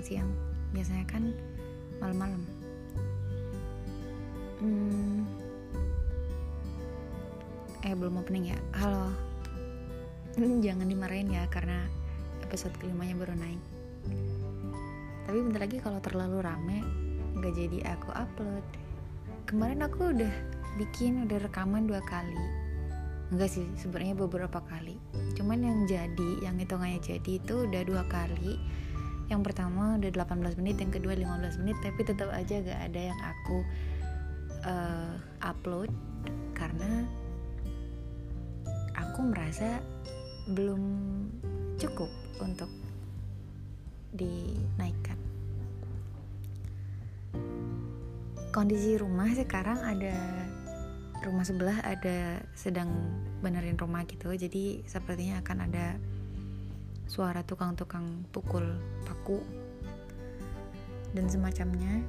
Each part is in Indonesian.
siang-siang biasanya kan malam-malam. Hmm, eh belum opening ya. Halo. Jangan dimarahin ya karena episode kelimanya baru naik. Tapi bentar lagi kalau terlalu rame nggak jadi aku upload. Kemarin aku udah bikin udah rekaman dua kali. Enggak sih sebenarnya beberapa kali. Cuman yang jadi yang hitungannya jadi itu udah dua kali yang pertama udah 18 menit yang kedua 15 menit tapi tetap aja gak ada yang aku uh, upload karena aku merasa belum cukup untuk dinaikkan. Kondisi rumah sekarang ada rumah sebelah ada sedang benerin rumah gitu jadi sepertinya akan ada suara tukang-tukang pukul dan semacamnya.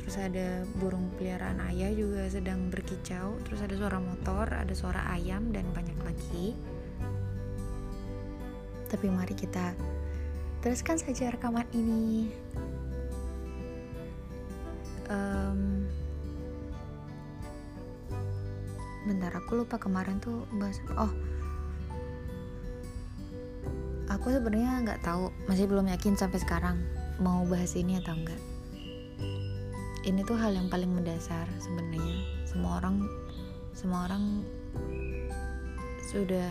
Terus ada burung peliharaan ayah juga sedang berkicau. Terus ada suara motor ada suara ayam dan banyak lagi. Tapi mari kita teruskan saja rekaman ini. Um, bentar aku lupa kemarin tuh bahas oh aku sebenarnya nggak tahu masih belum yakin sampai sekarang mau bahas ini atau enggak ini tuh hal yang paling mendasar sebenarnya. Semua orang semua orang sudah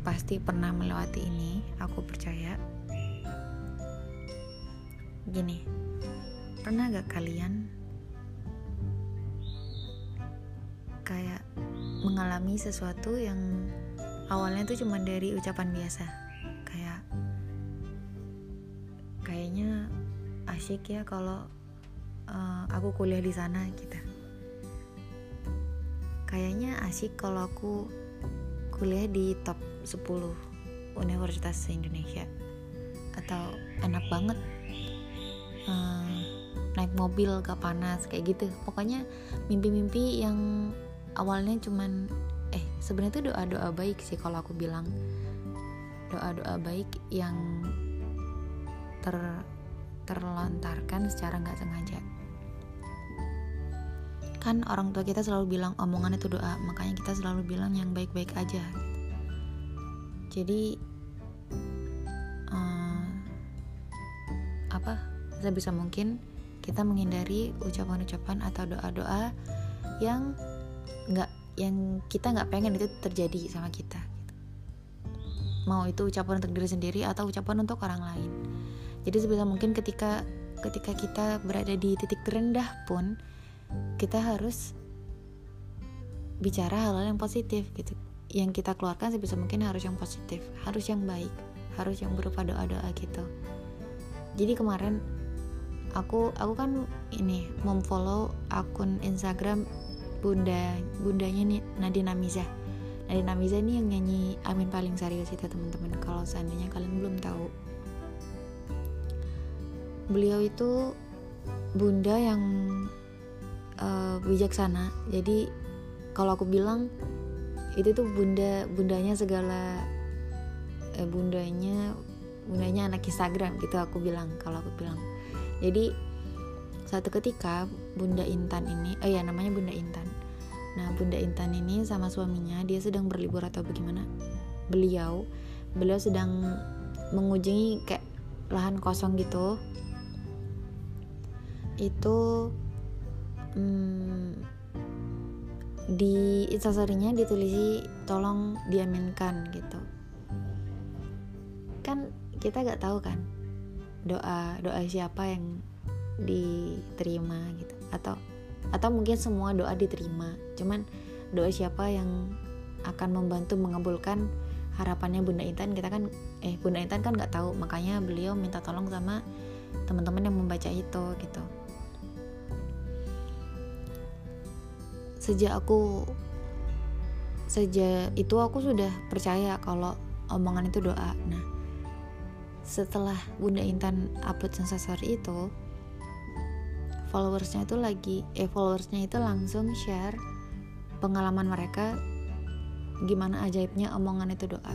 pasti pernah melewati ini aku percaya. Gini pernah gak kalian kayak mengalami sesuatu yang awalnya tuh cuma dari ucapan biasa. Kayak kayaknya asyik ya kalau uh, aku kuliah di sana gitu. Kayaknya asyik kalau aku kuliah di top 10 universitas se-Indonesia atau enak banget uh, naik mobil gak panas kayak gitu. Pokoknya mimpi-mimpi yang awalnya cuman eh sebenarnya itu doa-doa baik sih kalau aku bilang. Doa-doa baik yang ter terlontarkan secara nggak sengaja. Kan orang tua kita selalu bilang omongan itu doa makanya kita selalu bilang yang baik-baik aja. Jadi uh, apa sebisa mungkin kita menghindari ucapan-ucapan atau doa-doa yang nggak yang kita nggak pengen itu terjadi sama kita. Mau itu ucapan untuk diri sendiri atau ucapan untuk orang lain. Jadi sebisa mungkin ketika ketika kita berada di titik terendah pun kita harus bicara hal-hal yang positif gitu. Yang kita keluarkan sebisa mungkin harus yang positif harus yang baik harus yang berupa doa-doa gitu. Jadi kemarin aku aku kan ini memfollow akun Instagram bunda bundanya nih Nadine Amiza. Nadine Amiza ini yang nyanyi Amin paling serius itu teman-teman kalau seandainya kalian belum tahu. Beliau itu bunda yang uh, bijaksana. Jadi kalau aku bilang itu tuh bunda bundanya segala eh, bundanya bundanya anak Instagram gitu aku bilang kalau aku bilang. Jadi satu ketika Bunda Intan ini oh ya namanya Bunda Intan nah Bunda Intan ini sama suaminya dia sedang berlibur atau bagaimana? Beliau beliau sedang mengunjungi kayak lahan kosong gitu. Itu hmm, di instastorynya ditulisi tolong diaminkan gitu. Kan kita gak tahu kan doa doa siapa yang diterima gitu atau atau mungkin semua doa diterima. Cuman doa siapa yang akan membantu mengabulkan harapannya Bunda Intan? Kita kan eh Bunda Intan kan nggak tahu. Makanya beliau minta tolong sama teman-teman yang membaca itu gitu. Sejak aku sejak itu aku sudah percaya kalau omongan itu doa. Nah setelah Bunda Intan upload sensasori itu followersnya itu lagi eh followersnya itu langsung share pengalaman mereka gimana ajaibnya omongan itu doa.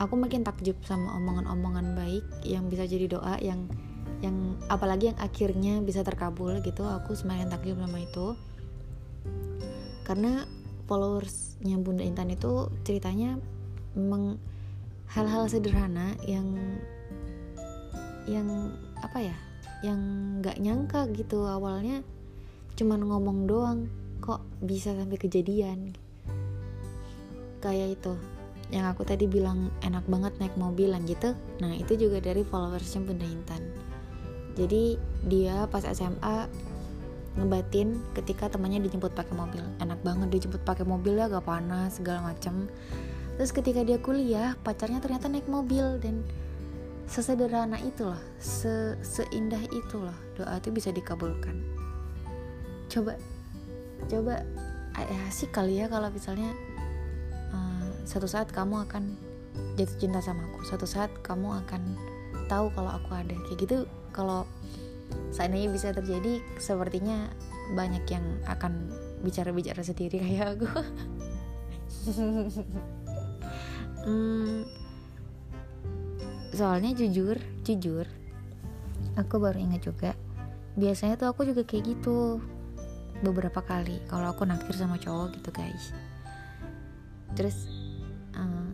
Aku makin takjub sama omongan-omongan baik yang bisa jadi doa yang yang apalagi yang akhirnya bisa terkabul gitu. Aku semakin takjub sama itu. Karena followersnya Bunda Intan itu ceritanya memang hal-hal sederhana yang yang apa ya yang nggak nyangka gitu awalnya. Cuman ngomong doang kok bisa sampai kejadian? Kayak itu. Yang aku tadi bilang enak banget naik mobil mobilan gitu. Nah itu juga dari followersnya Bunda Intan. Jadi dia pas SMA ngebatin ketika temannya dijemput pakai mobil. Enak banget dijemput pakai mobil ya gak panas segala macem. Terus ketika dia kuliah pacarnya ternyata naik mobil dan sesederhana itulah se seindah itulah doa itu bisa dikabulkan. Coba coba ya sih kali ya kalau misalnya uh, satu saat kamu akan jatuh cinta sama aku satu saat kamu akan tahu kalau aku ada. Kayak gitu kalau seandainya bisa terjadi sepertinya banyak yang akan bicara-bicara sendiri kayak aku soalnya jujur jujur aku baru ingat juga biasanya tuh aku juga kayak gitu beberapa kali kalau aku naksir sama cowok gitu guys. Terus uh,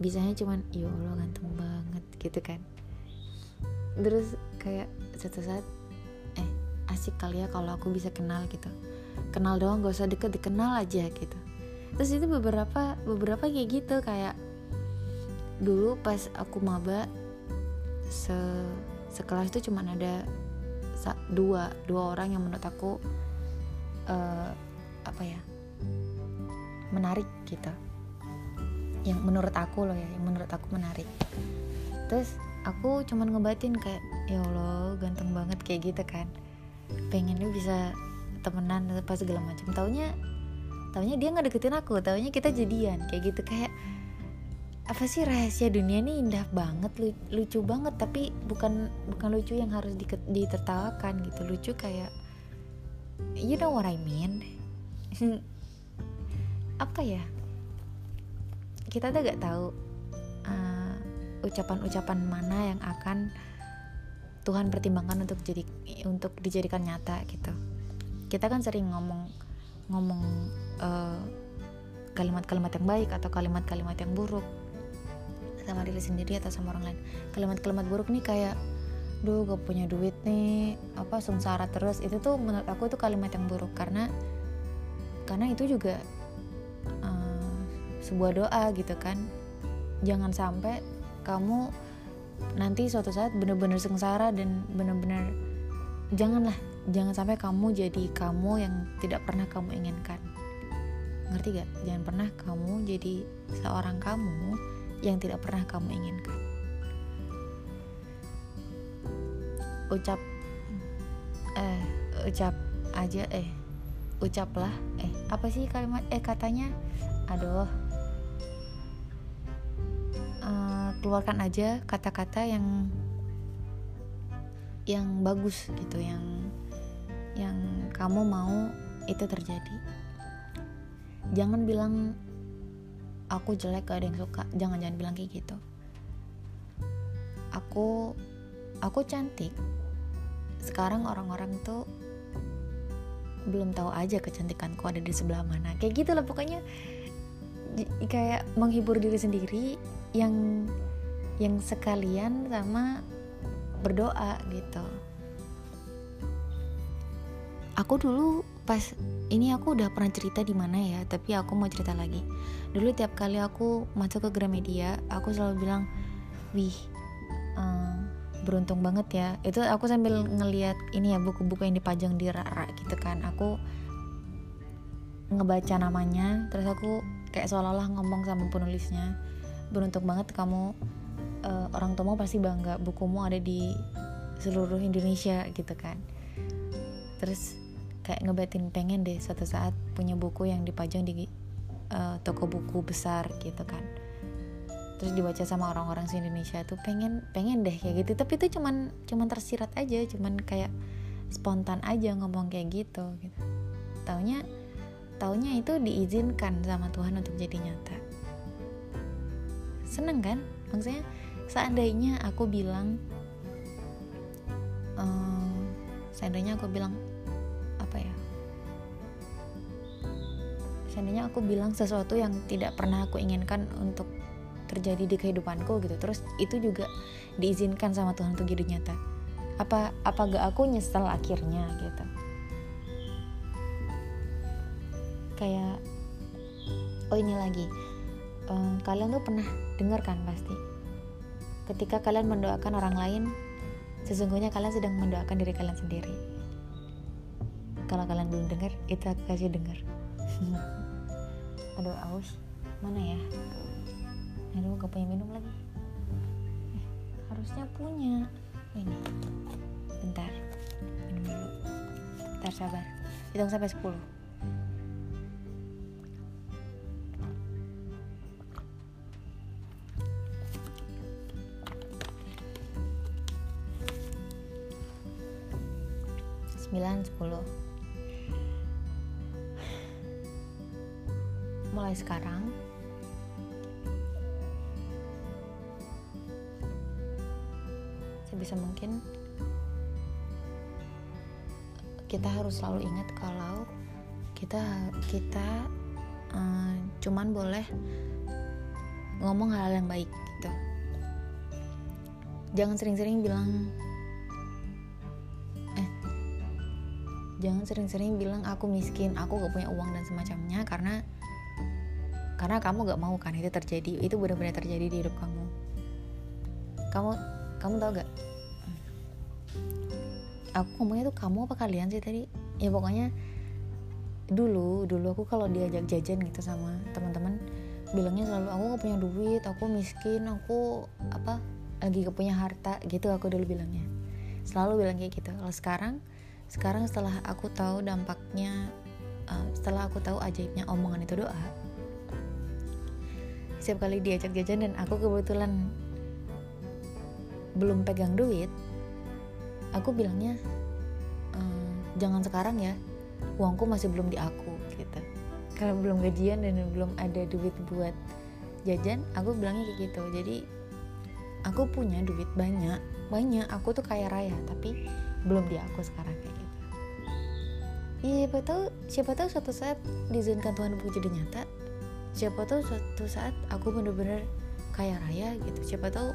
bisanya cuman ya Allah ganteng banget gitu kan. Terus kayak satu saat eh asik kali ya kalau aku bisa kenal gitu. Kenal doang gak usah deket dikenal aja gitu. Terus itu beberapa beberapa kayak gitu kayak dulu pas aku maba se sekelas itu cuma ada dua dua orang yang menurut aku uh, apa ya menarik gitu. Yang menurut aku loh ya yang menurut aku menarik. Terus aku cuman ngebatin kayak ya allah ganteng banget kayak gitu kan. Pengennya bisa temenan apa segala macam. Taunya taunya dia nggak deketin aku taunya kita jadian kayak gitu. Kayak apa sih rahasia dunia ini indah banget lucu banget tapi bukan bukan lucu yang harus di, ditertawakan gitu. Lucu kayak you know what I mean? Apa ya? Kita tuh gak tahu uh, ucapan-ucapan mana yang akan Tuhan pertimbangkan untuk jadi untuk dijadikan nyata gitu. Kita kan sering ngomong ngomong uh, kalimat-kalimat yang baik atau kalimat-kalimat yang buruk sama diri sendiri atau sama orang lain. Kalimat-kalimat buruk nih kayak duh gak punya duit nih apa sengsara terus. Itu tuh menurut aku itu kalimat yang buruk karena karena itu juga uh, sebuah doa gitu kan. Jangan sampai kamu nanti suatu saat bener-bener sengsara dan bener-bener janganlah jangan sampai kamu jadi kamu yang tidak pernah kamu inginkan. Ngerti gak? Jangan pernah kamu jadi seorang kamu yang tidak pernah kamu inginkan. Ucap eh ucap aja eh ucaplah eh apa sih kalimat eh katanya? Aduh. Uh, keluarkan aja kata-kata yang yang bagus gitu yang yang kamu mau itu terjadi. Jangan bilang aku jelek gak ada yang suka. Jangan jangan bilang kayak gitu. Aku aku cantik. Sekarang orang-orang tuh belum tahu aja kecantikanku ada di sebelah mana. Kayak gitu lah pokoknya. Kayak menghibur diri sendiri yang yang sekalian sama berdoa gitu. Aku dulu pas ini aku udah pernah cerita di mana ya tapi aku mau cerita lagi. Dulu tiap kali aku masuk ke Gramedia aku selalu bilang wih um, beruntung banget ya. Itu aku sambil ngeliat ini ya buku-buku yang dipajang di rak gitu kan. Aku ngebaca namanya terus aku kayak seolah-olah ngomong sama penulisnya beruntung banget kamu uh, orang tuamu pasti bangga bukumu ada di seluruh Indonesia gitu kan. Terus kayak ngebatin pengen deh suatu saat punya buku yang dipajang di uh, toko buku besar gitu kan. Terus dibaca sama orang-orang di Indonesia tuh pengen pengen deh kayak gitu. Tapi itu cuman cuman tersirat aja cuman kayak spontan aja ngomong kayak gitu gitu. Taunya taunya itu diizinkan sama Tuhan untuk jadi nyata. Seneng kan? Maksudnya seandainya aku bilang uh, seandainya aku bilang seandainya aku bilang sesuatu yang tidak pernah aku inginkan untuk terjadi di kehidupanku gitu terus itu juga diizinkan sama Tuhan untuk jadi nyata. Apa apa gak aku nyesel akhirnya gitu? Kayak oh ini lagi. Um, kalian tuh pernah dengar kan pasti? Ketika kalian mendoakan orang lain sesungguhnya kalian sedang mendoakan diri kalian sendiri. Kalau kalian belum dengar itu aku kasih dengar aduh aus. Mana ya? Aduh gak punya minum lagi. Eh, harusnya punya. Ini. Bentar. Minum dulu. Bentar sabar. Hitung sampai 10 9, 10 mulai sekarang. Sebisa mungkin kita harus selalu ingat kalau kita kita uh, cuman boleh ngomong hal, hal yang baik gitu. Jangan sering-sering bilang eh jangan sering-sering bilang aku miskin aku gak punya uang dan semacamnya karena karena kamu gak mau kan itu terjadi itu benar-benar terjadi di hidup kamu. Kamu kamu tau gak aku ngomongnya tuh kamu apa kalian sih tadi? Ya pokoknya dulu dulu aku kalau diajak jajan gitu sama teman-teman bilangnya selalu aku gak punya duit aku miskin aku apa lagi gak punya harta gitu aku dulu bilangnya. Selalu bilang kayak gitu. Kalau sekarang sekarang setelah aku tahu dampaknya uh, setelah aku tahu ajaibnya omongan itu doa setiap kali diajak jajan dan aku kebetulan belum pegang duit aku bilangnya ehm, jangan sekarang ya uangku masih belum di aku gitu. Karena belum gajian dan belum ada duit buat jajan aku bilangnya kayak gitu. Jadi aku punya duit banyak banyak. Aku tuh kaya raya tapi belum di aku sekarang kayak gitu. Iya siapa tahu siapa tahu suatu saat diizinkan Tuhan untuk jadi nyata siapa tahu suatu saat aku bener-bener kaya raya gitu. Siapa tahu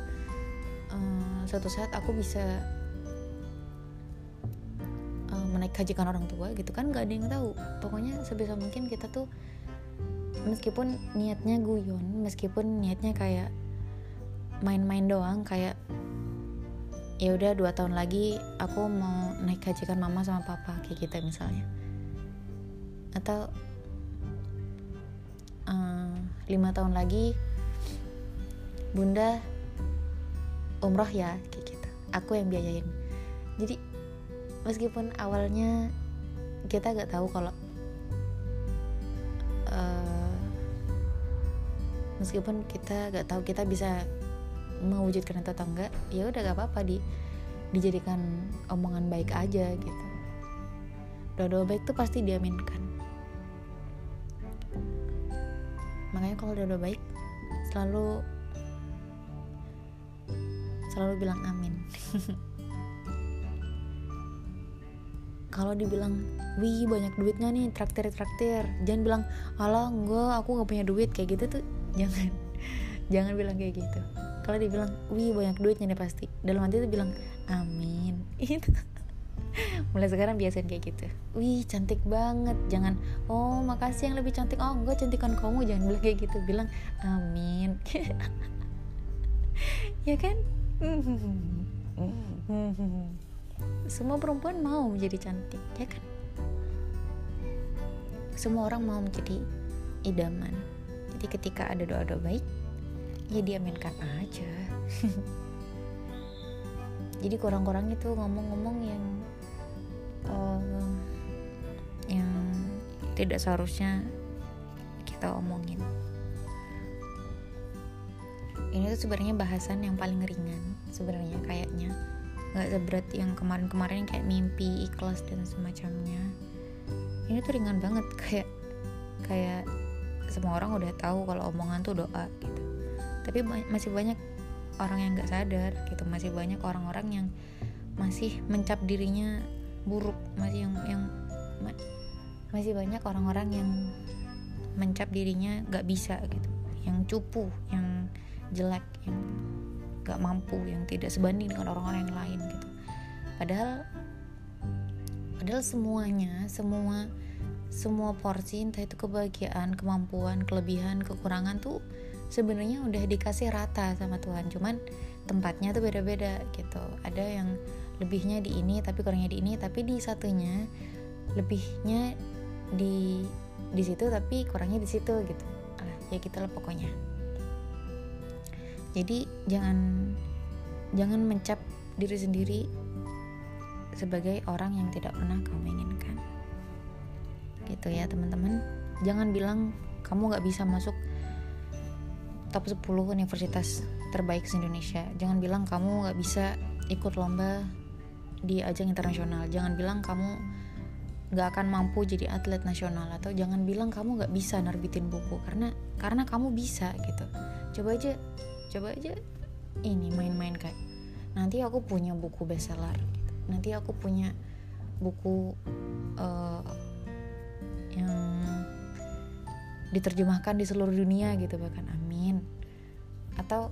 um, suatu saat aku bisa um, menaik hajikan orang tua gitu kan gak ada yang tahu. Pokoknya sebisa mungkin kita tuh meskipun niatnya guyon meskipun niatnya kayak main-main doang kayak ya udah dua tahun lagi aku mau naik hajikan mama sama papa kayak gitu misalnya. Atau uh, lima tahun lagi bunda umroh ya kayak gitu. Aku yang biayain. Jadi meskipun awalnya kita gak tahu kalau uh, meskipun kita gak tahu kita bisa mewujudkan atau enggak ya udah gak apa-apa di dijadikan omongan baik aja gitu. Doa-doa baik tuh pasti diaminkan makanya kalau udah, udah baik selalu selalu bilang amin. Kalau dibilang wih banyak duitnya nih traktir traktir jangan bilang alah enggak aku nggak punya duit. Kayak gitu tuh jangan. Jangan bilang kayak gitu. Kalau dibilang wih banyak duitnya nih pasti. Dalam hati tuh bilang amin. Itu mulai sekarang biasain kayak gitu. Wih cantik banget. Jangan oh makasih yang lebih cantik. Oh enggak cantikan kamu. Jangan bilang kayak gitu. Bilang amin. Ya kan? Semua perempuan mau menjadi cantik ya kan? Semua orang mau menjadi idaman. Jadi ketika ada doa-doa baik ya diaminkan aja. Jadi kurang-kurang itu ngomong-ngomong yang uh, yang tidak seharusnya kita omongin. Ini tuh sebenarnya bahasan yang paling ringan sebenarnya kayaknya. Nggak seberat yang kemarin-kemarin kayak mimpi ikhlas dan semacamnya. Ini tuh ringan banget kayak kayak semua orang udah tahu kalau omongan tuh doa gitu. Tapi masih banyak orang yang nggak sadar gitu. Masih banyak orang-orang yang masih mencap dirinya buruk masih yang yang masih banyak orang-orang yang mencap dirinya nggak bisa gitu. Yang cupu yang jelek yang nggak mampu yang tidak sebanding dengan orang-orang yang lain gitu. Padahal padahal semuanya semua semua porsi entah itu kebahagiaan kemampuan kelebihan kekurangan tuh sebenarnya udah dikasih rata sama Tuhan. Cuman tempatnya tuh beda-beda gitu. Ada yang lebihnya di ini tapi kurangnya di ini tapi di satunya lebihnya di di situ tapi kurangnya di situ gitu. Ah, ya gitulah pokoknya. Jadi jangan jangan mencap diri sendiri sebagai orang yang tidak pernah kamu inginkan. Gitu ya teman-teman. Jangan bilang kamu nggak bisa masuk top 10 universitas terbaik di Indonesia jangan bilang kamu nggak bisa ikut lomba di ajang internasional. Jangan bilang kamu nggak akan mampu jadi atlet nasional atau jangan bilang kamu nggak bisa nerbitin buku karena karena kamu bisa gitu. Coba aja coba aja ini main-main kayak nanti aku punya buku bestseller gitu. nanti aku punya buku uh, yang diterjemahkan di seluruh dunia gitu bahkan amin. Atau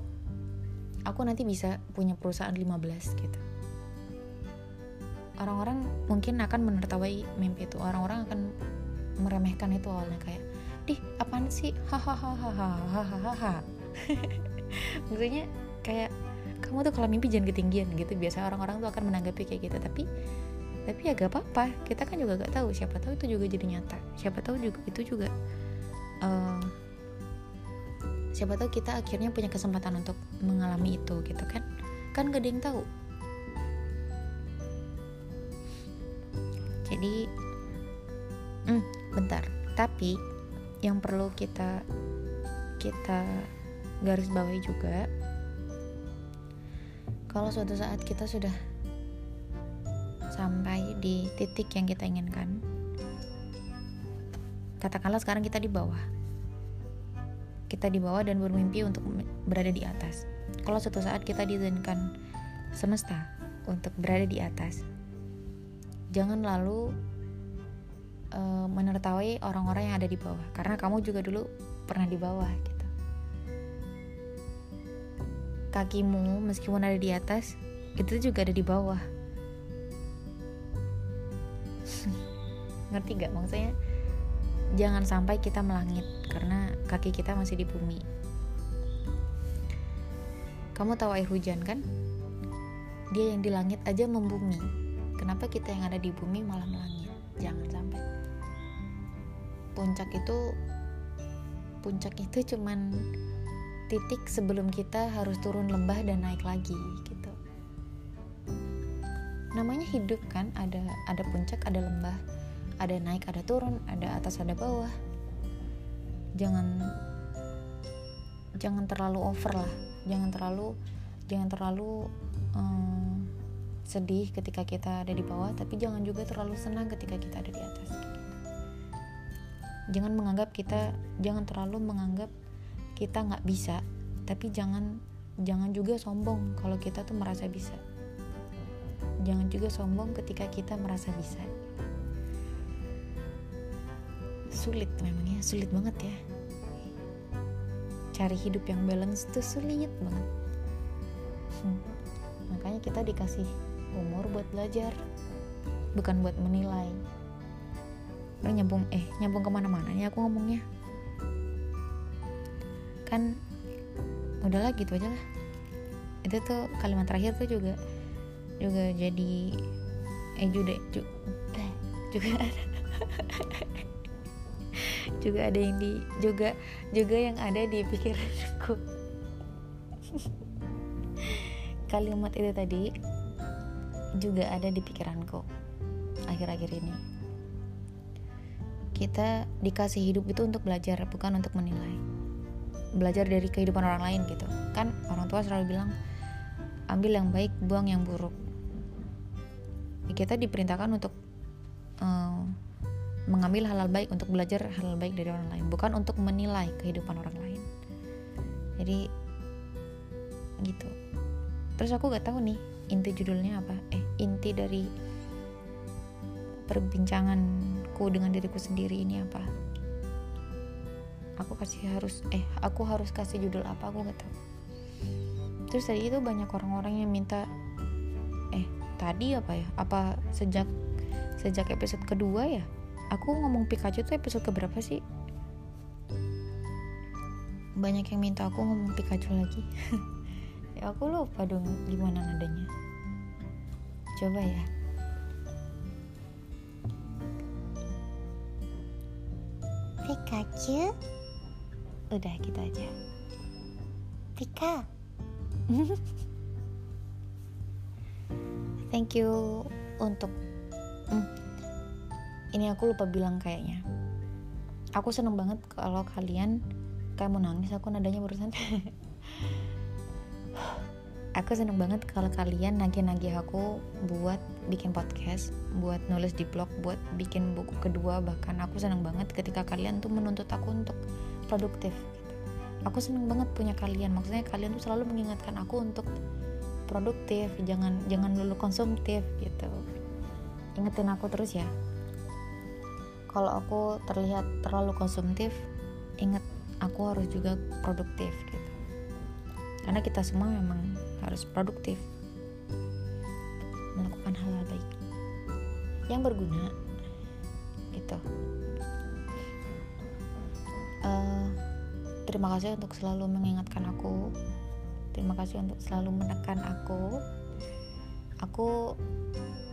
aku nanti bisa punya perusahaan 15 gitu orang-orang mungkin akan menertawai mimpi itu. Orang-orang akan meremehkan itu awalnya kayak dih apaan sih? Hahaha maksudnya kayak kamu tuh kalau mimpi jangan ketinggian gitu. Biasa orang-orang tuh akan menanggapi kayak gitu. Tapi tapi ya gak apa-apa. Kita kan juga gak tahu. Siapa tahu itu juga jadi nyata. Siapa tahu juga itu juga uh, siapa tahu kita akhirnya punya kesempatan untuk mengalami itu gitu kan? Kan gak ada yang tahu jadi hmm, bentar. Tapi yang perlu kita kita garis bawahi juga kalau suatu saat kita sudah sampai di titik yang kita inginkan katakanlah sekarang kita di bawah. Kita di bawah dan bermimpi untuk berada di atas. Kalau suatu saat kita diizinkan semesta untuk berada di atas jangan lalu uh, menertawai orang-orang yang ada di bawah. Karena kamu juga dulu pernah di bawah gitu. Kakimu meskipun ada di atas itu juga ada di bawah. Ngerti gak maksudnya jangan sampai kita melangit karena kaki kita masih di bumi. Kamu tahu air hujan kan? Dia yang di langit aja membumi kenapa kita yang ada di bumi malah melangit jangan sampai. Puncak itu puncak itu cuman titik sebelum kita harus turun lembah dan naik lagi gitu. Namanya hidup kan ada ada puncak ada lembah ada naik ada turun ada atas ada bawah. Jangan jangan terlalu over lah. Jangan terlalu jangan terlalu um, sedih ketika kita ada di bawah tapi jangan juga terlalu senang ketika kita ada di atas. Jangan menganggap kita jangan terlalu menganggap kita nggak bisa tapi jangan jangan juga sombong kalau kita tuh merasa bisa. Jangan juga sombong ketika kita merasa bisa. Sulit memangnya sulit banget ya. Cari hidup yang balance tuh sulit banget. Hmm. makanya kita dikasih umur buat belajar bukan buat menilai. Nyambung eh nyambung ke mana-mana nih aku ngomongnya. Kan udahlah gitu aja lah. Itu tuh kalimat terakhir tuh juga juga jadi eh juga juga, eh, juga ada juga ada yang di juga juga yang ada di pikiranku. Kalimat itu tadi juga ada di pikiranku akhir-akhir ini. Kita dikasih hidup itu untuk belajar, bukan untuk menilai. Belajar dari kehidupan orang lain gitu. Kan orang tua selalu bilang, ambil yang baik, buang yang buruk. Kita diperintahkan untuk uh, mengambil hal-hal baik, untuk belajar hal-hal baik dari orang lain, bukan untuk menilai kehidupan orang lain. Jadi gitu terus aku gak tahu nih inti judulnya apa? Eh inti dari perbincanganku dengan diriku sendiri ini apa? Aku kasih harus eh aku harus kasih judul apa? Aku gak tahu. Terus tadi itu banyak orang-orang yang minta eh tadi apa ya? Apa sejak sejak episode kedua ya? Aku ngomong Pikachu tuh episode keberapa sih? Banyak yang minta aku ngomong Pikachu lagi ya aku lupa dong gimana nadanya. Coba ya. Pikachu? Udah gitu aja. Pika. Thank you untuk hmm, ini aku lupa bilang kayaknya. Aku seneng banget kalau kalian kayak mau nangis aku nadanya barusan aku seneng banget kalau kalian nagih-nagih aku buat bikin podcast buat nulis di blog buat bikin buku kedua. Bahkan aku seneng banget ketika kalian tuh menuntut aku untuk produktif gitu. aku seneng banget punya kalian. Maksudnya kalian tuh selalu mengingatkan aku untuk produktif jangan jangan dulu konsumtif gitu. Ingetin aku terus ya. Kalau aku terlihat terlalu konsumtif inget aku harus juga produktif gitu. Karena kita semua memang harus produktif. Melakukan hal-hal baik yang berguna gitu. Uh, terima kasih untuk selalu mengingatkan aku. Terima kasih untuk selalu menekan aku. Aku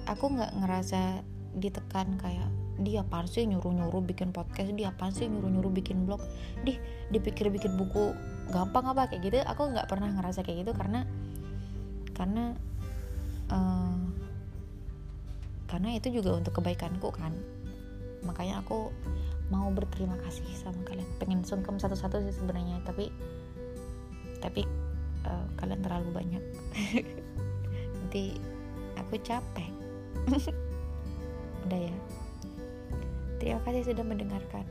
aku nggak ngerasa ditekan kayak dia apa sih nyuruh-nyuruh bikin podcast? Dia apa sih nyuruh-nyuruh bikin blog? Di dipikir bikin buku gampang apa? Kayak gitu. Aku nggak pernah ngerasa kayak gitu karena karena uh, karena itu juga untuk kebaikanku kan. Makanya aku mau berterima kasih sama kalian. Pengen sungkem satu-satu sih sebenarnya tapi tapi uh, kalian terlalu banyak. Nanti aku capek. Udah ya. Terima kasih sudah mendengarkan.